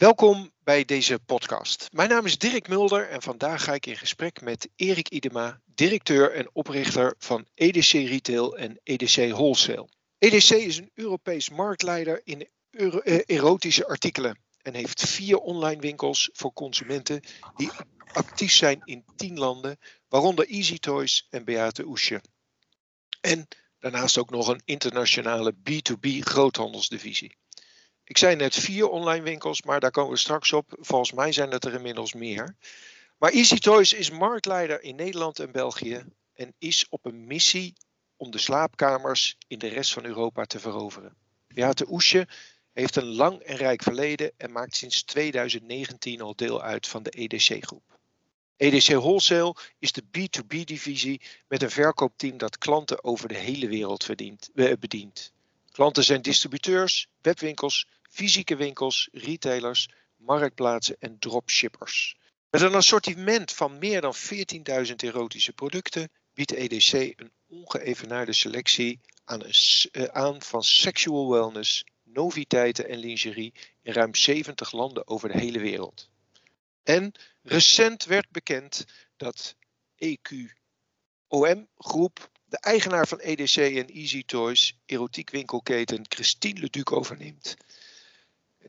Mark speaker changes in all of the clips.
Speaker 1: Welkom bij deze podcast. Mijn naam is Dirk Mulder en vandaag ga ik in gesprek met Erik Idema, directeur en oprichter van EDC Retail en EDC Wholesale. EDC is een Europees marktleider in eh, erotische artikelen en heeft vier online winkels voor consumenten die actief zijn in tien landen, waaronder Easy Toys en Beate Oesje. En daarnaast ook nog een internationale B2B groothandelsdivisie. Ik zei net vier online winkels, maar daar komen we straks op. Volgens mij zijn het er inmiddels meer. Maar Easy Toys is marktleider in Nederland en België en is op een missie om de slaapkamers in de rest van Europa te veroveren. Beate Oesje heeft een lang en rijk verleden en maakt sinds 2019 al deel uit van de EDC-groep. EDC Wholesale is de B2B-divisie met een verkoopteam dat klanten over de hele wereld verdient, eh, bedient. Klanten zijn distributeurs, webwinkels, fysieke winkels, retailers, marktplaatsen en dropshippers. Met een assortiment van meer dan 14.000 erotische producten biedt EDC een ongeëvenaarde selectie aan, eh, aan van sexual wellness, noviteiten en lingerie in ruim 70 landen over de hele wereld. En recent werd bekend dat EQOM Groep, de eigenaar van EDC en Easy Toys, erotiekwinkelketen Christine Leduc overneemt.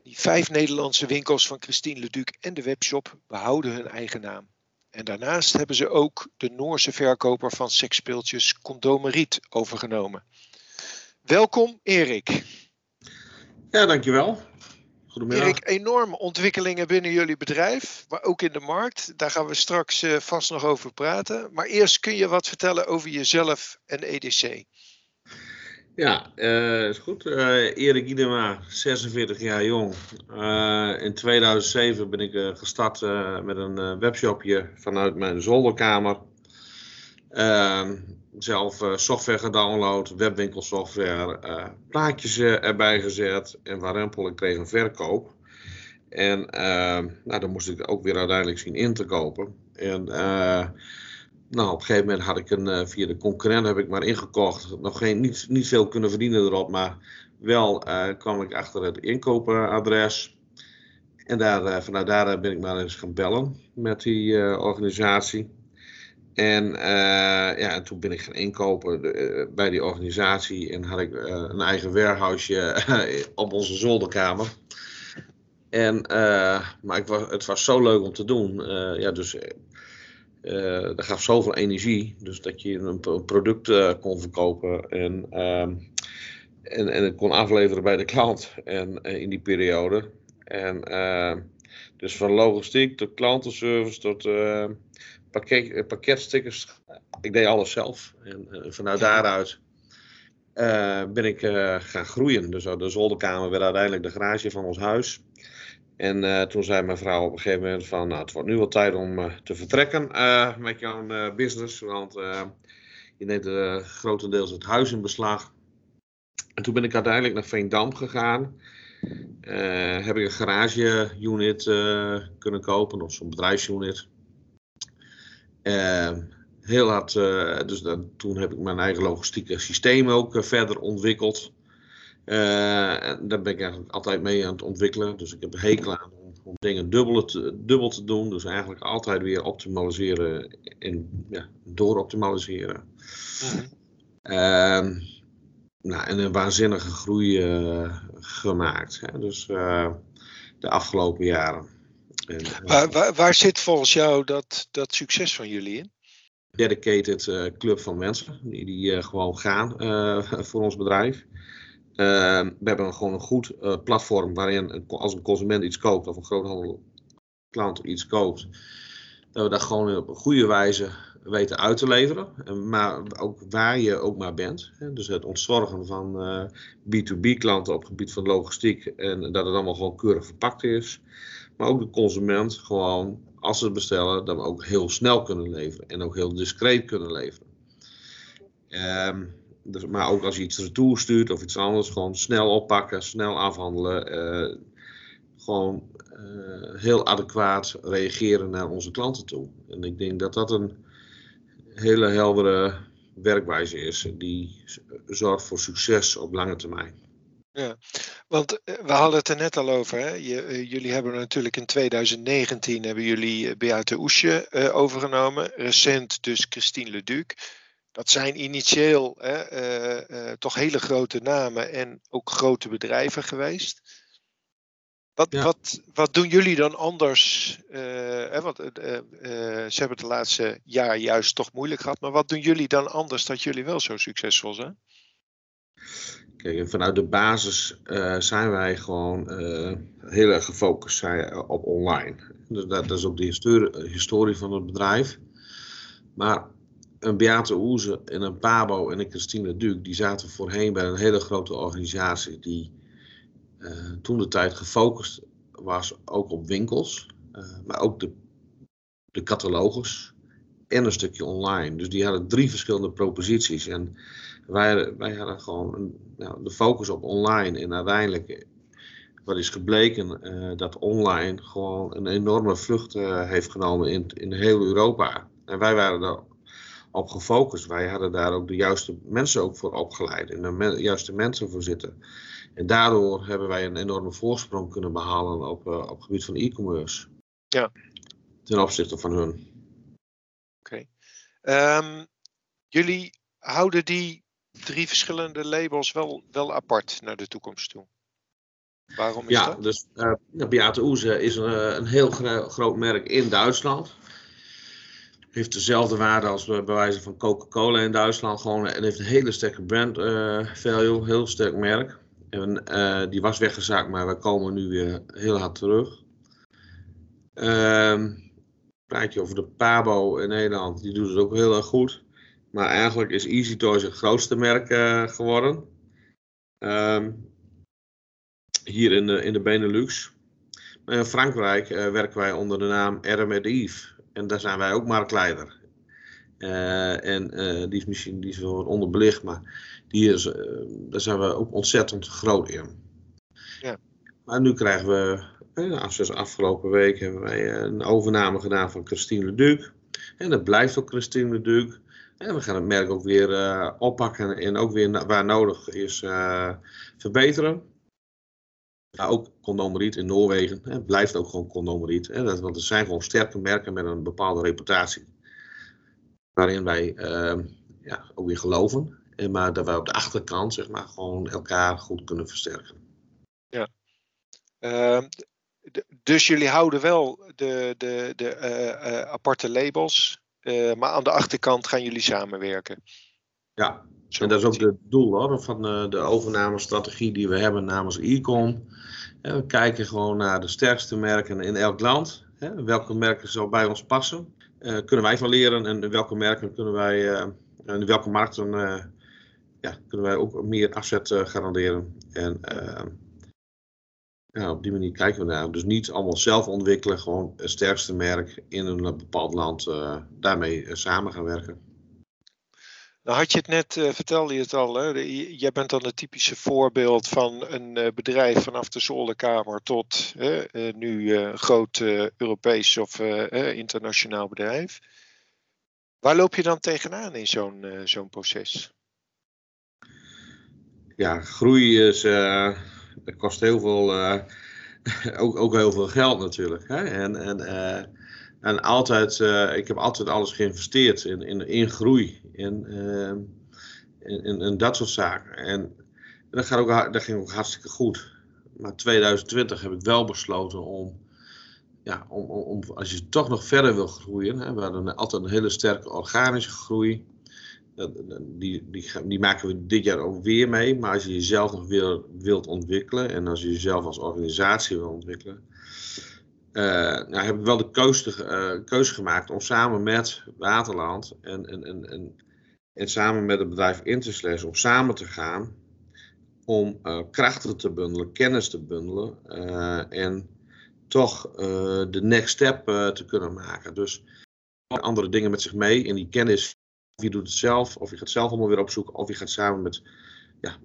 Speaker 1: Die vijf Nederlandse winkels van Christine Leduc en de webshop behouden hun eigen naam. En daarnaast hebben ze ook de Noorse verkoper van seksspeeltjes Condomeriet overgenomen. Welkom Erik.
Speaker 2: Ja, dankjewel. Goedemiddag.
Speaker 1: Erik, enorme ontwikkelingen binnen jullie bedrijf, maar ook in de markt. Daar gaan we straks uh, vast nog over praten. Maar eerst kun je wat vertellen over jezelf en EDC.
Speaker 2: Ja, uh, is goed. Uh, Erik Idema, 46 jaar jong. Uh, in 2007 ben ik gestart met een webshopje vanuit mijn zolderkamer. Ehm, zelf software gedownload, webwinkelsoftware, plaatjes erbij gezet en warempel ik kreeg een verkoop. En ehm, nou, dan moest ik ook weer uiteindelijk zien in te kopen. En nou, op een gegeven moment had ik een, uh, via de concurrent heb ik maar ingekocht. Nog geen, niet, niet veel kunnen verdienen erop, maar wel uh, kwam ik achter het inkoopadres. En daar, uh, vanuit daar ben ik maar eens gaan bellen met die organisatie. En, ja, en toen ben ik gaan inkopen bij die organisatie en had ik een eigen warehouse op onze zolderkamer. En, maar ik was, het was zo leuk om te doen. ja, dus uh, dat gaf zoveel energie, dus dat je een, product uh, kon verkopen en, uh, en, en het kon afleveren bij de klant en, uh, in die periode. En, dus van logistiek tot klantenservice tot pakket, pakketstickers, ik deed alles zelf. En vanuit daaruit ben ik gaan groeien. Dus de zolderkamer werd uiteindelijk de garage van ons huis. En uh, toen zei mijn vrouw op een gegeven moment van, nou, het wordt nu wel tijd om uh, te vertrekken uh, met jouw business, want je neemt grotendeels het huis in beslag. En toen ben ik uiteindelijk naar Veendam gegaan. heb ik een garage unit kunnen kopen, of zo'n bedrijfsunit. heel hard, dus toen heb ik mijn eigen logistieke systeem ook verder ontwikkeld. Uh, en daar ben ik eigenlijk altijd mee aan het ontwikkelen. Dus ik heb hekel aan om, om dingen dubbel te, dubbel te doen. Dus eigenlijk altijd weer optimaliseren en ja, dooroptimaliseren. Mm nou, en een waanzinnige groei uh, gemaakt. Hè? Dus uh, de afgelopen jaren.
Speaker 1: En, waar, waar, waar, zit volgens jou dat, dat succes van jullie in?
Speaker 2: Dedicated club van mensen die, die gewoon gaan voor ons bedrijf. Ehm, we hebben gewoon een goed uh, platform waarin als een consument iets koopt of een groothandel klant iets koopt, dat we dat gewoon op een goede wijze weten uit te leveren. Maar ook waar je ook maar bent. Dus het ontzorgen van uh, B2B klanten op het gebied van logistiek en dat het allemaal gewoon keurig verpakt is. Maar ook de consument gewoon, als ze het bestellen, we ook heel snel kunnen leveren en ook heel discreet kunnen leveren. Um, dus, maar ook als je iets retour stuurt of iets anders, gewoon snel oppakken, snel afhandelen. Uh, gewoon uh, heel adequaat reageren naar onze klanten toe. En ik denk dat dat een hele heldere werkwijze is die zorgt voor succes op lange termijn.
Speaker 1: Ja, want eh, we hadden het er net al over. Hè? Eh, jullie hebben natuurlijk in 2019 hebben jullie eh, Beate Oesje overgenomen. Recent dus Christine Leduc. Dat zijn initieel hè, toch hele grote namen en ook grote bedrijven geweest. Wat, wat, wat doen jullie dan anders? Hè, want ze hebben het laatste jaar juist toch moeilijk gehad. Maar wat doen jullie dan anders dat jullie wel zo succesvol zijn?
Speaker 2: Kijk, vanuit de basis zijn wij gewoon heel erg gefocust zijn op online. Dus dat, dat is ook de historie, historie, van het bedrijf. Maar een Beate Oeze en een Pabo en een Christine Duc, die zaten voorheen bij een hele grote organisatie die uh, toen de tijd gefocust was ook op winkels, maar ook de, de catalogus en een stukje online. Dus die hadden drie verschillende proposities. En wij, wij hadden gewoon nou, de focus op online. En uiteindelijk, wat is gebleken, dat online gewoon een enorme vlucht heeft genomen in, in heel Europa. En wij waren daar op gefocust. Wij hadden daar ook de juiste mensen ook voor opgeleid. En de me juiste mensen voor zitten. En daardoor hebben wij een enorme voorsprong kunnen behalen op, uh, op het gebied van e-commerce.
Speaker 1: Ja.
Speaker 2: Ten opzichte van hun. Oké.
Speaker 1: Okay. Um, jullie houden die drie verschillende labels wel, wel apart naar de toekomst toe. Waarom is
Speaker 2: ja,
Speaker 1: dat?
Speaker 2: Dus, uh, Beate Oeze is een, eh, een heel gro groot merk in Duitsland. Heeft dezelfde waarde als bij wijze van Coca-Cola in Duitsland. Gewoon, en heeft een hele sterke brand uh, value, heel sterk merk. En uh, die was weggezaakt, maar we komen nu weer heel hard terug. Ehm praat je over de Pabo in Nederland, die doet het ook heel erg goed. Maar eigenlijk is Easy Toys het grootste merk uh, geworden. Um, hier in de, in de Benelux. Maar in Frankrijk werken wij onder de naam RM Yves. En daar zijn wij ook marktleider. Uh, en die is misschien die is wel onderbelicht, maar die is, daar zijn we ook ontzettend groot in.
Speaker 1: Ja.
Speaker 2: Maar nu krijgen we, zoals afgelopen week hebben wij een overname gedaan van Christine Leduc. En dat blijft ook Christine Leduc. En we gaan het merk ook weer oppakken en ook weer waar nodig is verbeteren. Ja, ook condomeriet in Noorwegen. Het blijft ook gewoon condomeriet. Hè, want er zijn gewoon sterke merken met een bepaalde reputatie. Waarin wij uh, ja, ook weer geloven. En maar dat wij op de achterkant zeg maar, gewoon elkaar goed kunnen versterken.
Speaker 1: Ja. Ehm, dus jullie houden wel de, de, de uh, aparte labels uh, maar aan de achterkant gaan jullie samenwerken.
Speaker 2: Ja, en dat is ook het doel hoor, van de, de overnamestrategie die we hebben namens Ecom. We kijken gewoon naar de sterkste merken in elk land. Welke merken zal bij ons passen? Uh, kunnen wij van leren en welke merken kunnen wij, uh, in welke markten ja, kunnen wij ook meer afzet garanderen. En ja, op die manier kijken we naar. Dus niet allemaal zelf ontwikkelen, gewoon het sterkste merk in een bepaald land daarmee samen gaan werken.
Speaker 1: Nou had je het net, uh, vertelde je het al, hè? jij bent dan het typische voorbeeld van een bedrijf vanaf de zolderkamer tot nu een groot Europees of internationaal bedrijf. Waar loop je dan tegenaan in zo'n zo'n proces?
Speaker 2: Ja, groei is kost heel veel, ook, ook heel veel geld natuurlijk. Hè? En, en, en altijd, uh, ik heb altijd alles geïnvesteerd in, in, in groei en in, in, in, dat soort zaken. En dat, gaat ook, ging ook hartstikke goed. Maar 2020 heb ik wel besloten om, ja, om, om, om als je toch nog verder wil groeien, hè, we hadden altijd een hele sterke organische groei die, die, die, maken we dit jaar ook weer mee. Maar als je jezelf nog wil, wilt ontwikkelen en als je jezelf als organisatie wil ontwikkelen, uh, nou, heb ik wel de keuze, uh, keuze gemaakt om samen met Waterland en, en, en, en, en samen met het bedrijf Interslash om samen te gaan om uh, krachten te bundelen, kennis te bundelen en toch de next step te kunnen maken. Dus andere dingen met zich mee en die kennis of je doet het zelf, of je gaat zelf allemaal weer opzoeken, of je gaat samen met, ja,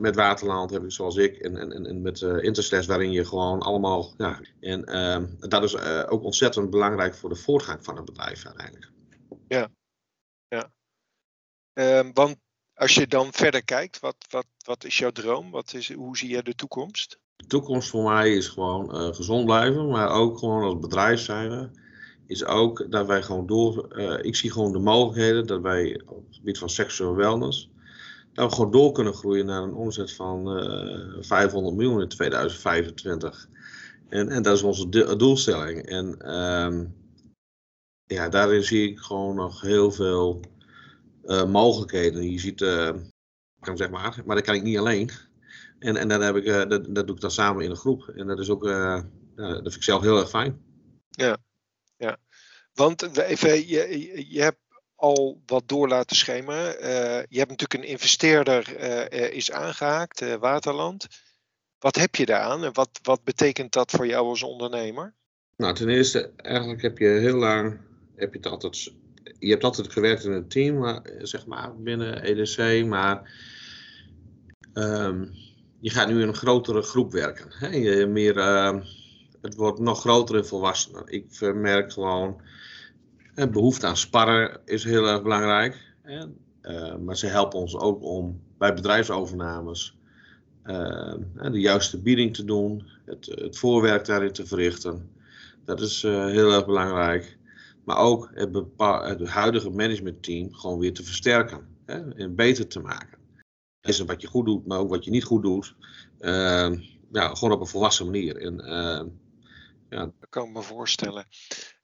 Speaker 2: met Waterland, heb ik, zoals ik, en, en, en met uh, Interslash, waarin je gewoon allemaal. Ja, en uh, dat is uh, ook ontzettend belangrijk voor de voortgang van het bedrijf uiteindelijk.
Speaker 1: Ja, ja. Um, want Als je dan verder kijkt, wat, wat, wat is jouw droom? Wat is, hoe zie je de toekomst?
Speaker 2: De toekomst voor mij is gewoon uh, gezond blijven, maar ook gewoon als bedrijf zijn. Is ook dat wij gewoon door. Ik zie gewoon de mogelijkheden dat wij op het gebied van seksueel wellness. Dat we gewoon door kunnen groeien naar een omzet van uh, 500 miljoen in 2025. En, en dat is onze doelstelling. En ehm, ja, daarin zie ik gewoon nog heel veel uh, mogelijkheden. Je ziet, uh, zeg maar, maar dat kan ik niet alleen. En, en dan heb ik, dat, dat doe ik dan samen in een groep. En dat is ook, dat vind ik zelf heel erg fijn.
Speaker 1: Ja, ja. Want even, je, je hebt al wat door laten schemeren. je hebt natuurlijk een investeerder is aangehaakt, Waterland. Wat heb je daaraan en wat, wat betekent dat voor jou als ondernemer?
Speaker 2: Nou, ten eerste, eigenlijk heb je heel lang, heb je altijd je hebt altijd gewerkt in een team, maar, zeg maar, binnen EDC, maar um, je gaat nu in een grotere groep werken. Hè? Je, meer, het wordt nog groter en volwassener. Ik merk gewoon, behoefte aan sparren is heel erg belangrijk. Uh, maar ze helpen ons ook om bij bedrijfsovernames ehm, de juiste bieding te doen, het, het voorwerk daarin te verrichten. Dat is eh, heel erg belangrijk. Maar ook het, het huidige managementteam gewoon weer te versterken hè, en beter te maken. Is wat je goed doet, maar ook wat je niet goed doet. Ja, gewoon op een volwassen manier. En,
Speaker 1: ja. Dat kan ik me voorstellen.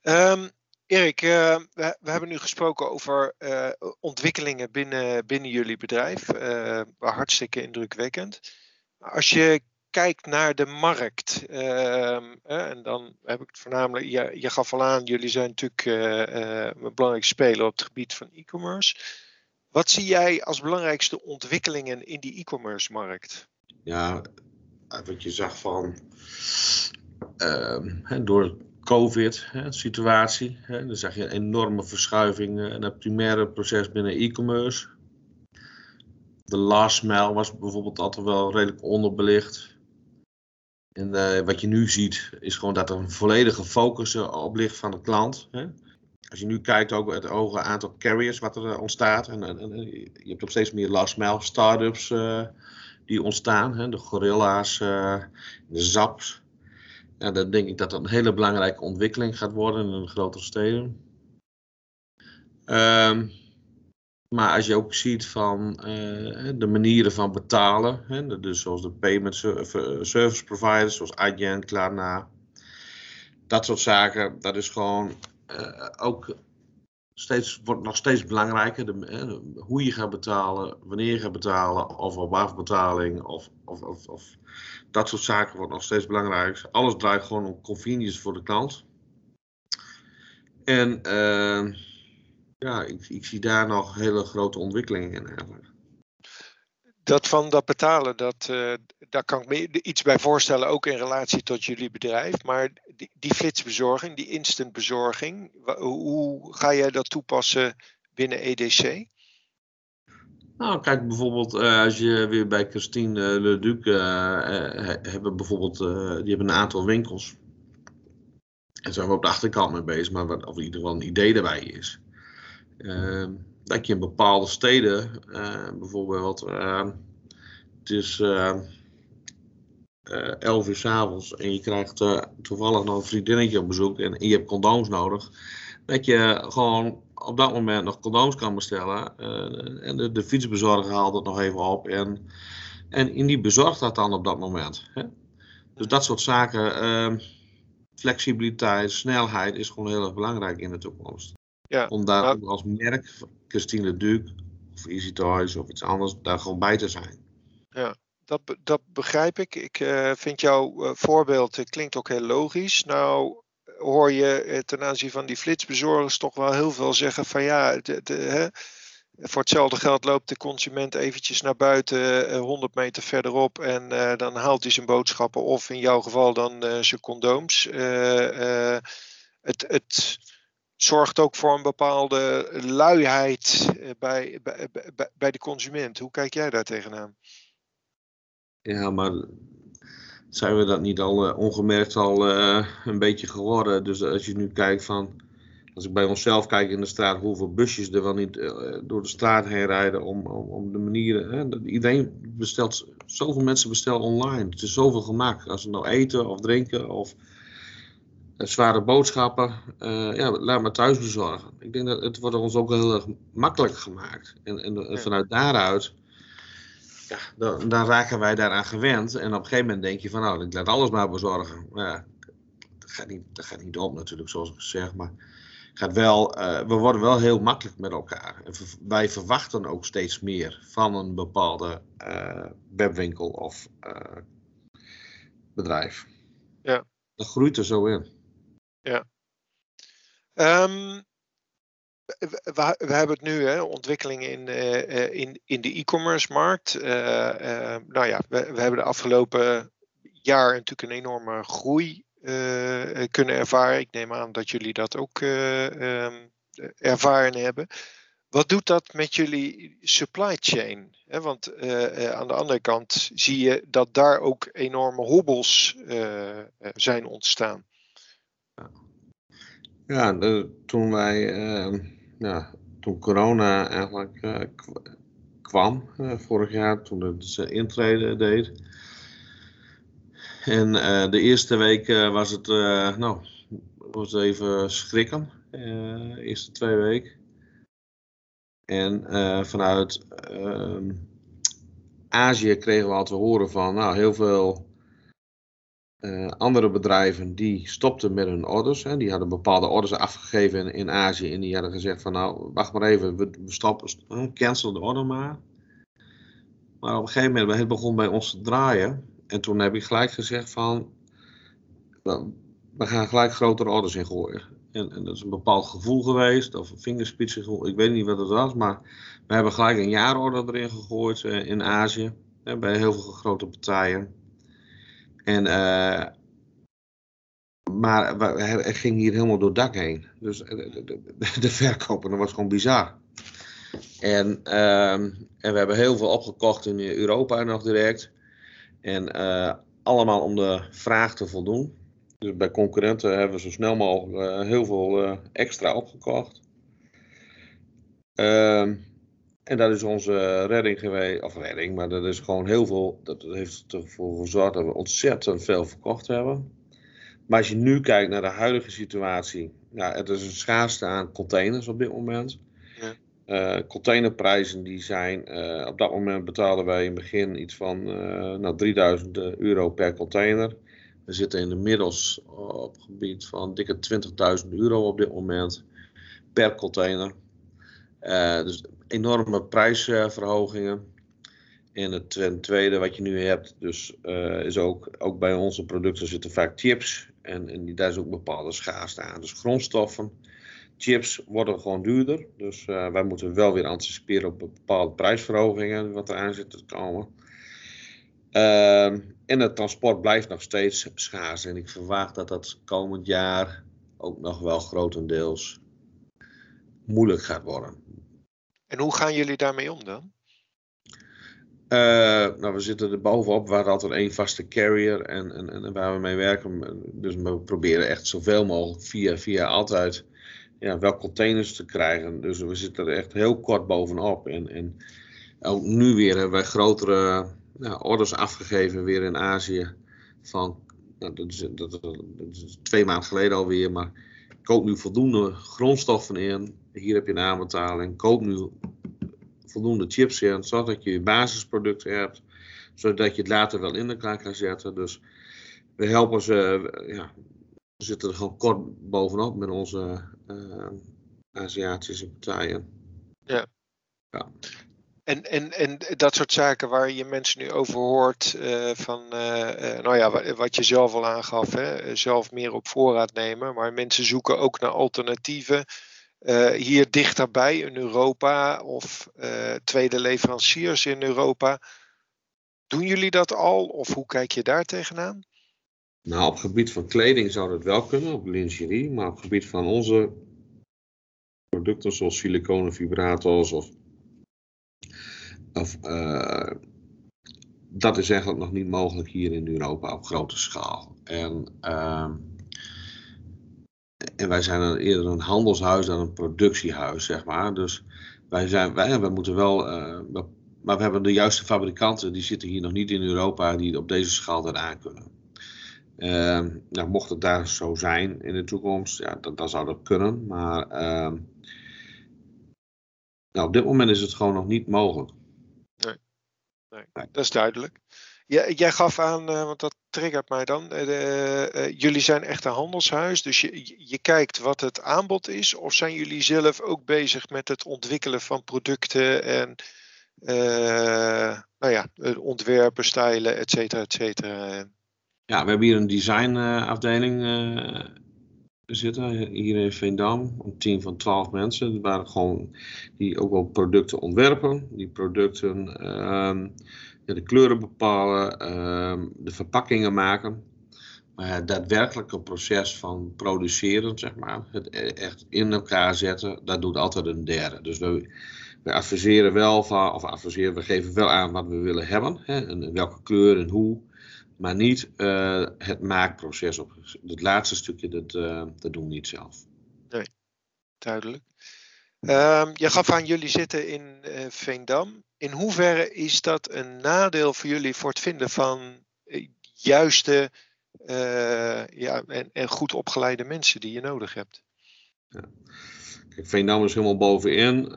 Speaker 1: Um, Erik, uh, we, we, hebben nu gesproken over uh, ontwikkelingen binnen, binnen jullie bedrijf. Uh, hartstikke indrukwekkend. Als je kijkt naar de markt, ehm, en dan heb ik het voornamelijk, je, je gaf al aan, jullie zijn natuurlijk een belangrijke speler op het gebied van e-commerce. Wat zie jij als belangrijkste ontwikkelingen in die e-commerce markt?
Speaker 2: Ja, wat je zag van uh, door COVID-situatie, dan zag je een enorme verschuiving in het primaire proces binnen e-commerce. De last mile was bijvoorbeeld altijd wel redelijk onderbelicht. En uh, wat je nu ziet, is gewoon dat er een volledige focus op ligt van de klant. Hè? Als je nu kijkt ook het hoge aantal carriers wat er ontstaat. En, en, je hebt ook steeds meer last mile startups uh, die ontstaan. Hè? De gorilla's, de zaps. En dan denk ik dat dat een hele belangrijke ontwikkeling gaat worden in de grotere steden. Um, maar als je ook ziet van uh, de manieren van betalen, hè, dus zoals de payment service providers, zoals Adyen, Klarna, dat soort zaken, dat is gewoon uh, ook steeds, wordt nog steeds belangrijker. De, hoe je gaat betalen, wanneer je gaat betalen, of op afbetaling, of, of, of, of, dat soort zaken wordt nog steeds belangrijker. Alles draait gewoon om convenience voor de klant. En uh, ja, ik, ik zie daar nog hele grote ontwikkelingen in eigenlijk.
Speaker 1: Dat van dat betalen, dat, uh, daar kan ik me iets bij voorstellen, ook in relatie tot jullie bedrijf. Maar die, flitsbezorging, die instant bezorging, hoe ga jij dat toepassen binnen EDC?
Speaker 2: Nou, kijk bijvoorbeeld uh, als je weer bij Christine uh, Leduc uh, hebben bijvoorbeeld, die hebben een aantal winkels. En zijn we op de achterkant mee bezig, maar wat, of in ieder geval een idee erbij is. Ehm, dat je in bepaalde steden, bijvoorbeeld, uh, het is uh, 11 uur s'avonds en je krijgt eh, toevallig nog een vriendinnetje op bezoek en, en, je hebt condooms nodig, dat je gewoon op dat moment nog condooms kan bestellen eh, en de, de, fietsbezorger haalt het nog even op en, en in die bezorgt dat dan op dat moment. Hè? Dus dat soort zaken, ehm, flexibiliteit, snelheid is gewoon heel erg belangrijk in de toekomst. Ja, om daar maar... als merk, Christine Duke of Easy Toys of iets anders, daar gewoon bij te zijn.
Speaker 1: Ja, dat, dat begrijp ik. Ik uh, vind jouw uh, voorbeeld klinkt ook heel logisch. Nou hoor je ten aanzien van die flitsbezorgers toch wel heel veel zeggen van ja, hè, voor hetzelfde geld loopt de consument eventjes naar buiten 100 meter verderop en dan haalt hij zijn boodschappen of in jouw geval dan zijn condooms. het, het, zorgt ook voor een bepaalde luiheid eh, bij, bij, bij de consument. Hoe kijk jij daar tegenaan?
Speaker 2: Ja, maar zijn we dat niet al uh, ongemerkt al uh, een beetje geworden? Dus als je nu kijkt van als ik bij onszelf kijk in de straat, hoeveel busjes er wel niet uh, door de straat heen rijden om, om, om de manieren. Hè? Iedereen bestelt, zoveel mensen bestellen online. Het is zoveel gemaakt. Als ze nou eten of drinken of zware boodschappen, ja, laat maar thuis bezorgen. Ik denk dat het wordt ons ook heel erg makkelijk gemaakt. En, en, en vanuit daaruit, ja, dan, dan, raken wij daaraan gewend. En op een gegeven moment denk je van, nou, ik laat alles maar bezorgen. Maar ja, dat gaat niet, dat gaat niet op natuurlijk, zoals ik zeg. Maar gaat wel, uh, we worden wel heel makkelijk met elkaar. En wij verwachten ook steeds meer van een bepaalde uh, webwinkel of uh, bedrijf.
Speaker 1: Ja.
Speaker 2: Dat groeit er zo in.
Speaker 1: Ja. Um, we, hebben het nu, hè, ontwikkelingen in, in, in de e-commerce markt. nou ja, we, we hebben de afgelopen jaar natuurlijk een enorme groei kunnen ervaren. Ik neem aan dat jullie dat ook um, ervaren hebben. Wat doet dat met jullie supply chain? Want aan de andere kant zie je dat daar ook enorme hobbels zijn ontstaan.
Speaker 2: Ja, toen wij, ehm, ja, toen corona eigenlijk kwam vorig jaar, toen het intrede deed, en uh, de eerste week uh, was het, uh, nou, was even schrikken. de eerste twee weken. En vanuit ehm, Azië kregen we al te horen van, nou, heel veel andere bedrijven die stopten met hun orders. Hè. Die hadden bepaalde orders afgegeven in, in Azië. En die hadden gezegd van, nou, wacht maar even, we, stoppen, cancel de order maar. Maar op een gegeven moment, het begon bij ons te draaien. En toen heb ik gelijk gezegd van, we gaan gelijk grotere orders ingooien. En, en dat is een bepaald gevoel geweest, of vingerspitsengevoel, ik weet niet wat het was, maar we hebben gelijk een jaarorder erin gegooid uh, in Azië, bij heel veel grote partijen. En, uh, maar het ging hier helemaal door het dak heen. Dus de, de, verkopen, dat was gewoon bizar. En, uh, en we hebben heel veel opgekocht in Europa nog direct. En uh, allemaal om de vraag te voldoen. Dus bij concurrenten hebben we zo snel mogelijk heel veel extra opgekocht. Ehm, en dat is onze redding geweest, of redding, maar dat is gewoon heel veel. Dat heeft ervoor gezorgd dat we ontzettend veel verkocht hebben. Maar als je nu kijkt naar de huidige situatie, ja, het is een schaarste aan containers op dit moment. Uh, containerprijzen die zijn, uh, op dat moment betaalden wij in het begin iets van uh, nou, 3000 euro per container. We zitten inmiddels op het gebied van dikke 20.000 euro op dit moment per container. dus enorme prijsverhogingen. En het tweede wat je nu hebt, dus, is ook, ook bij onze producten zitten vaak chips. En, en daar is ook bepaalde schaarste aan. Dus grondstoffen chips worden gewoon duurder. Dus uh, wij moeten wel weer anticiperen op bepaalde prijsverhogingen wat er aan zit te komen. Uh, en het transport blijft nog steeds schaars. En ik verwacht dat dat komend jaar ook nog wel grotendeels moeilijk gaat worden.
Speaker 1: En hoe gaan jullie daarmee om dan?
Speaker 2: Uh, nou, we zitten er bovenop. We hadden altijd één vaste carrier en, en, en waar we mee werken. Dus we proberen echt zoveel mogelijk via, via altijd ja, wel containers te krijgen. Dus we zitten er echt heel kort bovenop. En, en ook nu weer hebben wij grotere ja, orders afgegeven weer in Azië. Van, nou, dat, is, dat, dat, is twee maanden geleden alweer, maar koop nu voldoende grondstoffen in. Hier heb je een aanbetaling. Koop nu voldoende chips in, zodat je je basisproducten hebt. Zodat je het later wel in elkaar kan zetten. Dus we helpen ze, ja, we zitten er gewoon kort bovenop met onze uh, Aziatische partijen.
Speaker 1: Ja. ja. En, en, en dat soort zaken waar je mensen nu over hoort, uh, van, uh, nou ja, wat je zelf al aangaf, hè, zelf meer op voorraad nemen, maar mensen zoeken ook naar alternatieven. Hier dichterbij in Europa of tweede leveranciers in Europa. Doen jullie dat al of hoe kijk je daar tegenaan?
Speaker 2: Nou, op gebied van kleding zou dat wel kunnen, op lingerie, maar op gebied van onze producten zoals siliconen vibrators of, of uh, dat is eigenlijk nog niet mogelijk hier in Europa op grote schaal. En, uh, en wij zijn eerder een handelshuis dan een productiehuis, zeg maar. Dus wij, zijn, wij, wij moeten wel, uh, maar we hebben de juiste fabrikanten, die zitten hier nog niet in Europa, die op deze schaal dat aan kunnen. Uh, nou, mocht het daar zo zijn in de toekomst, ja, dan, dan zou dat kunnen. Maar uh, nou, op dit moment is het gewoon nog niet mogelijk.
Speaker 1: Nee, nee, nee. dat is duidelijk. Ja, jij gaf aan, uh, want dat triggert mij dan. Uh, jullie zijn echt een handelshuis, dus je, je kijkt wat het aanbod is. Of zijn jullie zelf ook bezig met het ontwikkelen van producten en nou ja, ontwerpen, stijlen, et cetera, et cetera?
Speaker 2: Ja, we hebben hier een designafdeling zitten, hier in Veendam. Een team van 12 mensen. Waren gewoon die ook wel producten ontwerpen. Die producten uh, de kleuren bepalen, uh, de verpakkingen maken. Maar het daadwerkelijke proces van produceren, zeg maar, het e-, echt in elkaar zetten, dat doet altijd een derde. Dus we, we adviseren wel van, of adviseren, we geven wel aan wat we willen hebben, hè, en welke kleur en hoe maar niet uh, het maakproces. Op. Het laatste stukje, dat, uh, dat doen we niet zelf.
Speaker 1: Nee, duidelijk. Um, je gaf aan, jullie zitten in uh, Veendam. In hoeverre is dat een nadeel voor jullie voor het vinden van juiste ja, en, en, goed opgeleide mensen die je nodig hebt?
Speaker 2: Ja. Kijk, Veendam is helemaal bovenin.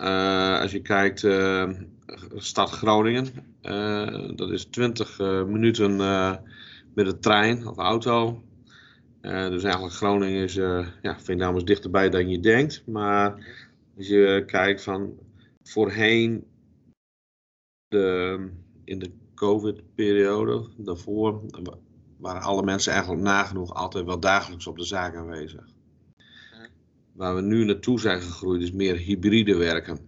Speaker 2: als je kijkt, stad Groningen. Uh, dat is 20 uh, eh, minuten uh, met de trein of auto. dus eigenlijk Groningen is, ja, Veendam is dichterbij dan je denkt. Maar als je kijkt van voorheen, de, in de COVID-periode, daarvoor, waren alle mensen eigenlijk nagenoeg altijd wel dagelijks op de zaak aanwezig. Waar we nu naartoe zijn gegroeid is meer hybride werken.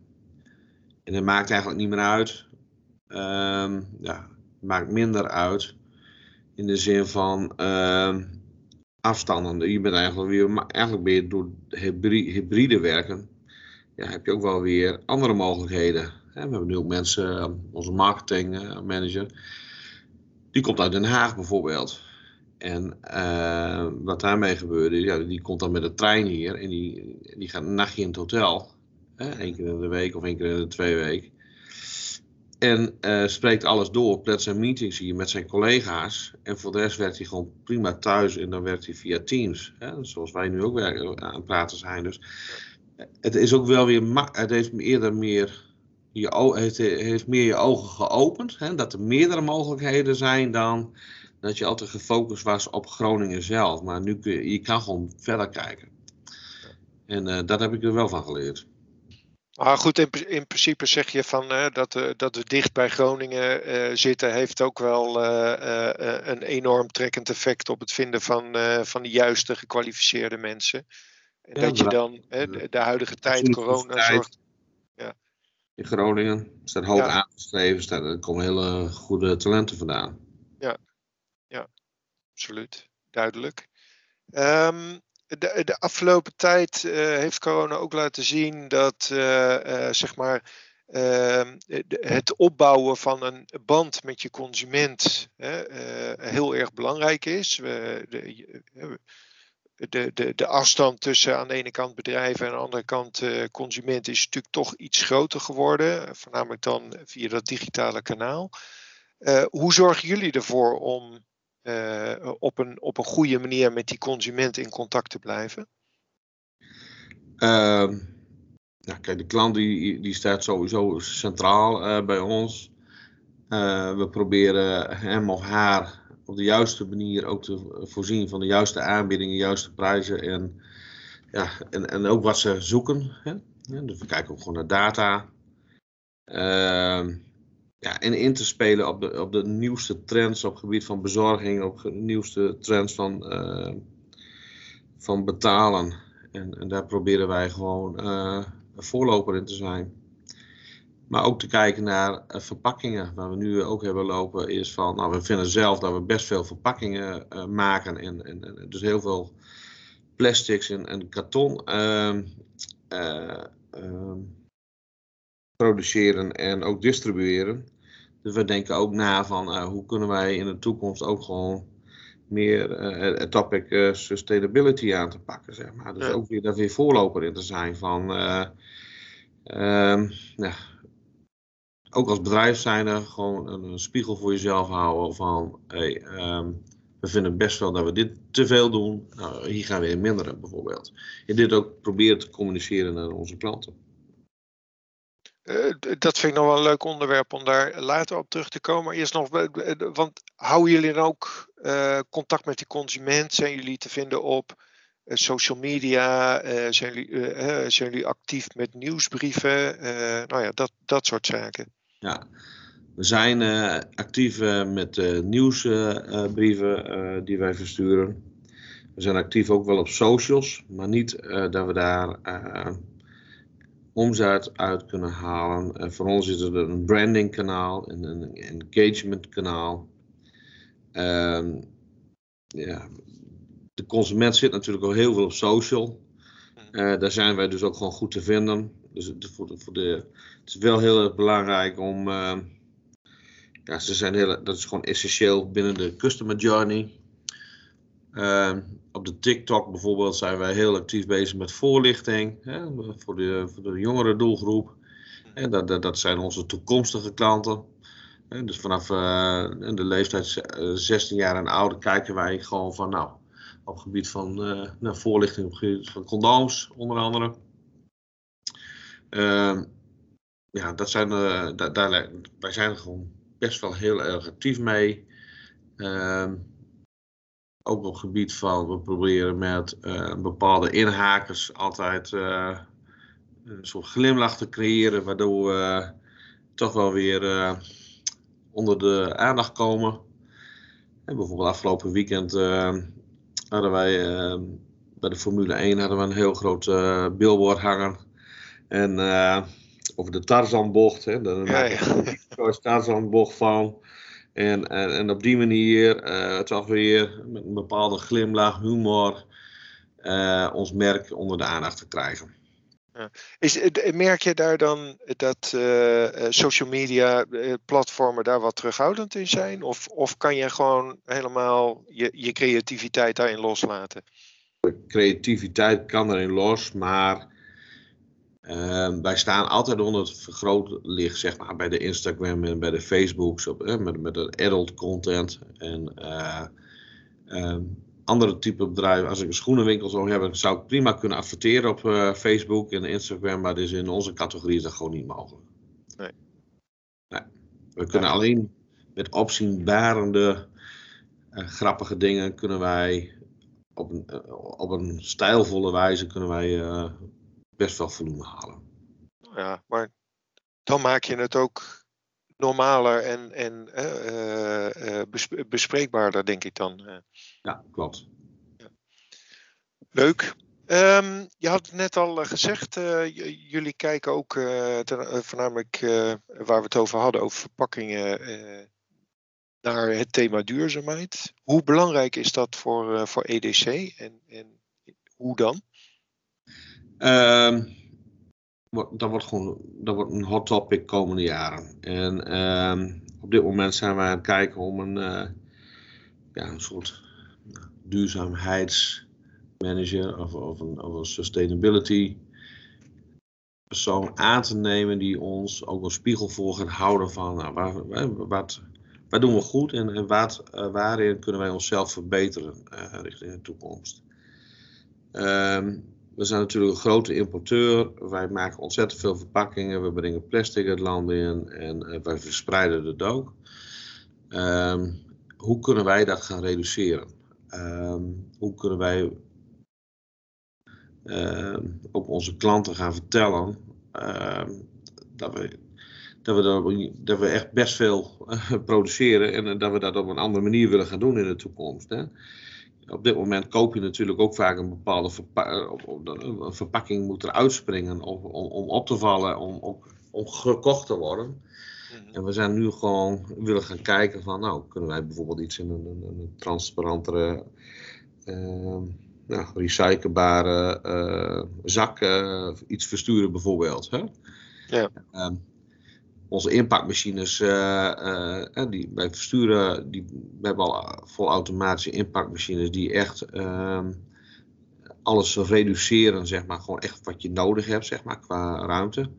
Speaker 2: En het maakt eigenlijk niet meer uit. Um, ja, het maakt minder uit. In de zin van uh, afstanden. Je bent eigenlijk weer, eigenlijk ben je door hybride werken. Ja, heb je ook wel weer andere mogelijkheden. We hebben nu ook mensen, onze marketingmanager, die komt uit Den Haag bijvoorbeeld. En uh, wat daarmee gebeurde, ja, die komt dan met de trein hier en die, die gaat een nachtje in het hotel. Eén keer in de week of één keer in de twee weken. En uh, spreekt alles door, plet zijn meetings hier met zijn collega's. En voor de rest werkt hij gewoon prima thuis en dan werkt hij via Teams. Hè? Zoals wij nu ook aan het praten zijn. Dus het is ook wel weer, het heeft eerder meer je, het heeft meer je ogen geopend. Hè? Dat er meerdere mogelijkheden zijn dan dat je altijd gefocust was op Groningen zelf. Maar nu kun je, je kan gewoon verder kijken. En uh, dat heb ik er wel van geleerd.
Speaker 1: Maar goed, in, in principe zeg je van uh, dat, uh, dat we dicht bij Groningen uh, zitten, heeft ook wel een enorm trekkend effect op het vinden van, van de juiste gekwalificeerde mensen. En ja, dat je dan de, de, huidige tijd, corona zorgt.
Speaker 2: Ja. In Groningen staat hoog ja. aangeschreven, staat, er komen hele goede talenten vandaan.
Speaker 1: Ja, ja absoluut, duidelijk. Um, de, de afgelopen tijd uh, heeft corona ook laten zien dat uh, uh, zeg maar, ehm, het opbouwen van een band met je consument heel erg belangrijk is. We, de, de, de, de afstand tussen aan de ene kant bedrijven en aan de andere kant consument is natuurlijk toch iets groter geworden, voornamelijk dan via dat digitale kanaal. hoe zorgen jullie ervoor om uh, op, een, op een goede manier met die consument in contact te blijven?
Speaker 2: Uh, nou, kijk, de klant die, die staat sowieso centraal uh, bij ons. Uh, we proberen hem of haar op de juiste manier ook te voorzien van de juiste aanbiedingen, juiste prijzen en, ja, en, en ook wat ze zoeken. Hè? dus we kijken ook gewoon naar data. Uh, ja, en in te spelen op de, op de nieuwste trends op het gebied van bezorging, op de nieuwste trends van, uh, van betalen. En, en, daar proberen wij gewoon uh, een voorloper in te zijn. Maar ook te kijken naar uh, verpakkingen. Waar we nu ook hebben lopen is van, nou we vinden zelf dat we best veel verpakkingen maken. En, en, en, dus heel veel plastics en, en karton ehm, ehm, produceren en ook distribueren. Dus we denken ook na van hoe kunnen wij in de toekomst ook gewoon meer het topic sustainability aan te pakken, zeg maar. Dus ook weer daar weer voorloper in te zijn van, ehm, ja, ook als bedrijf zijn er gewoon een, spiegel voor jezelf houden van, hey, ehm, we vinden best wel dat we dit te veel doen, nou, hier gaan we in minderen bijvoorbeeld. En dit ook proberen te communiceren naar onze klanten.
Speaker 1: Uh, dat vind ik nog wel een leuk onderwerp om daar later op terug te komen. Eerst nog, want houden jullie dan ook uh, contact met die consument? Zijn jullie te vinden op social media? zijn, jullie, zijn jullie actief met nieuwsbrieven? nou ja, dat, dat soort zaken.
Speaker 2: Ja, we zijn actief met nieuwsbrieven die wij versturen. We zijn actief ook wel op socials, maar niet dat we daar omzet uit kunnen halen. En voor ons is het een branding kanaal, een, een engagement kanaal. Um, ja, de consument zit natuurlijk al heel veel op social. Daar zijn wij dus ook gewoon goed te vinden. Dus voor de, voor de, het is wel heel erg belangrijk om. Uh, ja, ze zijn heel, dat is gewoon essentieel binnen de customer journey. Uh, op de TikTok bijvoorbeeld zijn wij heel actief bezig met voorlichting hè, voor, de, voor de jongere doelgroep. En dat, dat, dat zijn onze toekomstige klanten. dus vanaf uh, de leeftijd 16 jaar en ouder kijken wij gewoon van nou, op het gebied van uh, voorlichting op gebied van condooms onder andere. Uh, ja, dat zijn, uh, daar, daar, wij zijn er gewoon best wel heel erg actief mee. Uh, ook op het gebied van, we proberen met uh, bepaalde inhakers altijd uh, een soort glimlach te creëren, waardoor we toch wel weer onder de aandacht komen. En bijvoorbeeld afgelopen weekend hadden wij bij de Formule 1 hadden we een heel groot billboard hangen. En over de Tarzanbocht, hè, daar ja, ja. Tarzanbocht van. En, en, en op die manier uh, toch weer met een bepaalde glimlach, humor, uh, ons merk onder de aandacht te krijgen.
Speaker 1: Ja. Is, merk je daar dan dat uh, social media platformen daar wat terughoudend in zijn? Of, of kan je gewoon helemaal je, je creativiteit daarin loslaten?
Speaker 2: Creativiteit kan erin los, maar Ehm, wij staan altijd onder het vergrootlicht, zeg maar, bij de Instagram en bij de Facebooks, op, eh, met, met de adult content. En uh, um, andere type bedrijven, als ik een schoenenwinkel zou hebben, zou ik prima kunnen adverteren op uh, Facebook en Instagram, maar dus in onze categorie is dat gewoon niet mogelijk. Nee. nee. We kunnen alleen met opzienbarende, grappige dingen kunnen wij op een, op een stijlvolle wijze kunnen wij best wel volume halen.
Speaker 1: Ja, maar dan maak je het ook normaler en, en uh, uh, bespreekbaarder, denk ik dan.
Speaker 2: Ja, klopt. Ja.
Speaker 1: Leuk. Um, je had het net al gezegd, jullie kijken ook ten, voornamelijk waar we het over hadden, over verpakkingen, naar het thema duurzaamheid. Hoe belangrijk is dat voor, voor EDC en, en hoe dan?
Speaker 2: Um, dat wordt gewoon dat wordt een hot topic komende jaren. En um, op dit moment zijn wij aan het kijken om een, uh, ja, een soort duurzaamheidsmanager of, of, een, of een sustainability persoon aan te nemen die ons ook een spiegel voor gaat houden van nou, waar, wat, wat doen we goed en, en wat, uh, waarin kunnen wij onszelf verbeteren uh, richting de toekomst. Um, we zijn natuurlijk een grote importeur. Wij maken ontzettend veel verpakkingen. We brengen plastic het land in en uh, wij verspreiden het ook. Um, hoe kunnen wij dat gaan reduceren? Um, hoe kunnen wij um, ook onze klanten gaan vertellen dat, we, dat, we dat, we echt best veel uh, produceren en dat we dat op een andere manier willen gaan doen in de toekomst. Hè? Op dit moment koop je natuurlijk ook vaak een bepaalde verpa een verpakking moet er uitspringen om, om, om op te vallen, om, om, om gekocht te worden. Mhm. En we zijn nu gewoon willen gaan kijken van, nou, kunnen wij bijvoorbeeld iets in een, een, een transparantere, uh, nou, recyclebare uh, zak uh, iets versturen bijvoorbeeld. Hè? Ja. Um, onze inpakmachines, die, wij versturen, die, we hebben al vol automatische inpakmachines die echt ehm, alles reduceren, zeg maar, gewoon echt wat je nodig hebt, zeg maar, qua ruimte.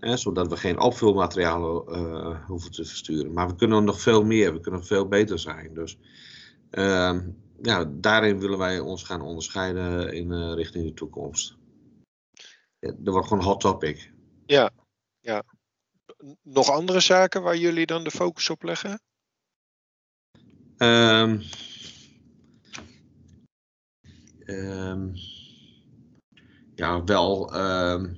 Speaker 2: Hè, zodat we geen opvulmaterialen hoeven te versturen. Maar we kunnen nog veel meer, we kunnen veel beter zijn. Dus uh, ja, daarin willen wij ons gaan onderscheiden in richting de toekomst. Ja, dat wordt gewoon een hot topic.
Speaker 1: Ja, ja. Nog andere zaken waar jullie dan de focus op leggen? Um,
Speaker 2: um, ja, wel. Um,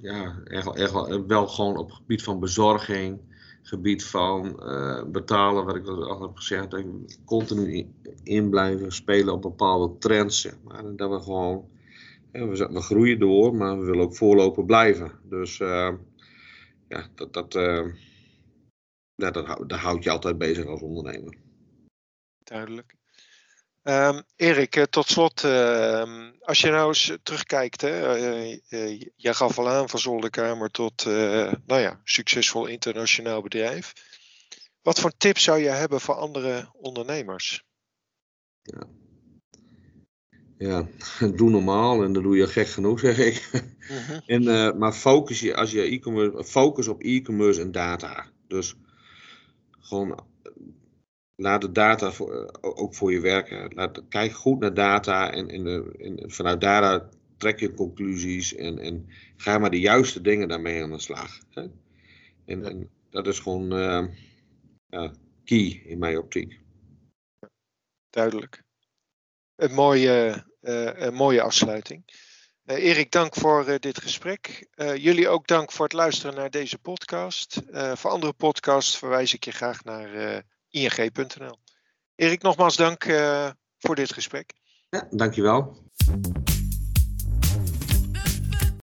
Speaker 2: ja, echt, echt wel gewoon op het gebied van bezorging, gebied van uh, betalen, wat ik al heb gezegd, dat continu in, blijven spelen op bepaalde trends, zeg maar. Dat we gewoon, we, we, groeien door, maar we willen ook voorlopen blijven. Dus uh, ja, dat, dat, ja, dat, dat houdt je altijd bezig als ondernemer.
Speaker 1: Duidelijk. Um, Erik, eh, tot slot, uh, als je nou eens terugkijkt, hè, uh, jij gaf al aan van zolderkamer tot nou ja, succesvol internationaal bedrijf. Wat voor tips zou je hebben voor andere ondernemers?
Speaker 2: Ja. Ja, doe normaal en dan doe je gek genoeg, zeg ik. -huh. en, maar focus je als je e-commerce, focus op e-commerce en data. Dus gewoon laat de data voor, eh, ook voor je werken. Laat, kijk goed naar data en, en, en, vanuit data trek je conclusies en, en ga maar de juiste dingen daarmee aan de slag. Hè? En, en, dat is gewoon uh, key in mijn optiek.
Speaker 1: Duidelijk. Een mooie, een mooie afsluiting. Uh, Erik, dank voor dit gesprek. jullie ook dank voor het luisteren naar deze podcast. voor andere podcasts verwijs ik je graag naar ing.nl. Erik, nogmaals dank voor dit gesprek.
Speaker 2: Ja, dankjewel.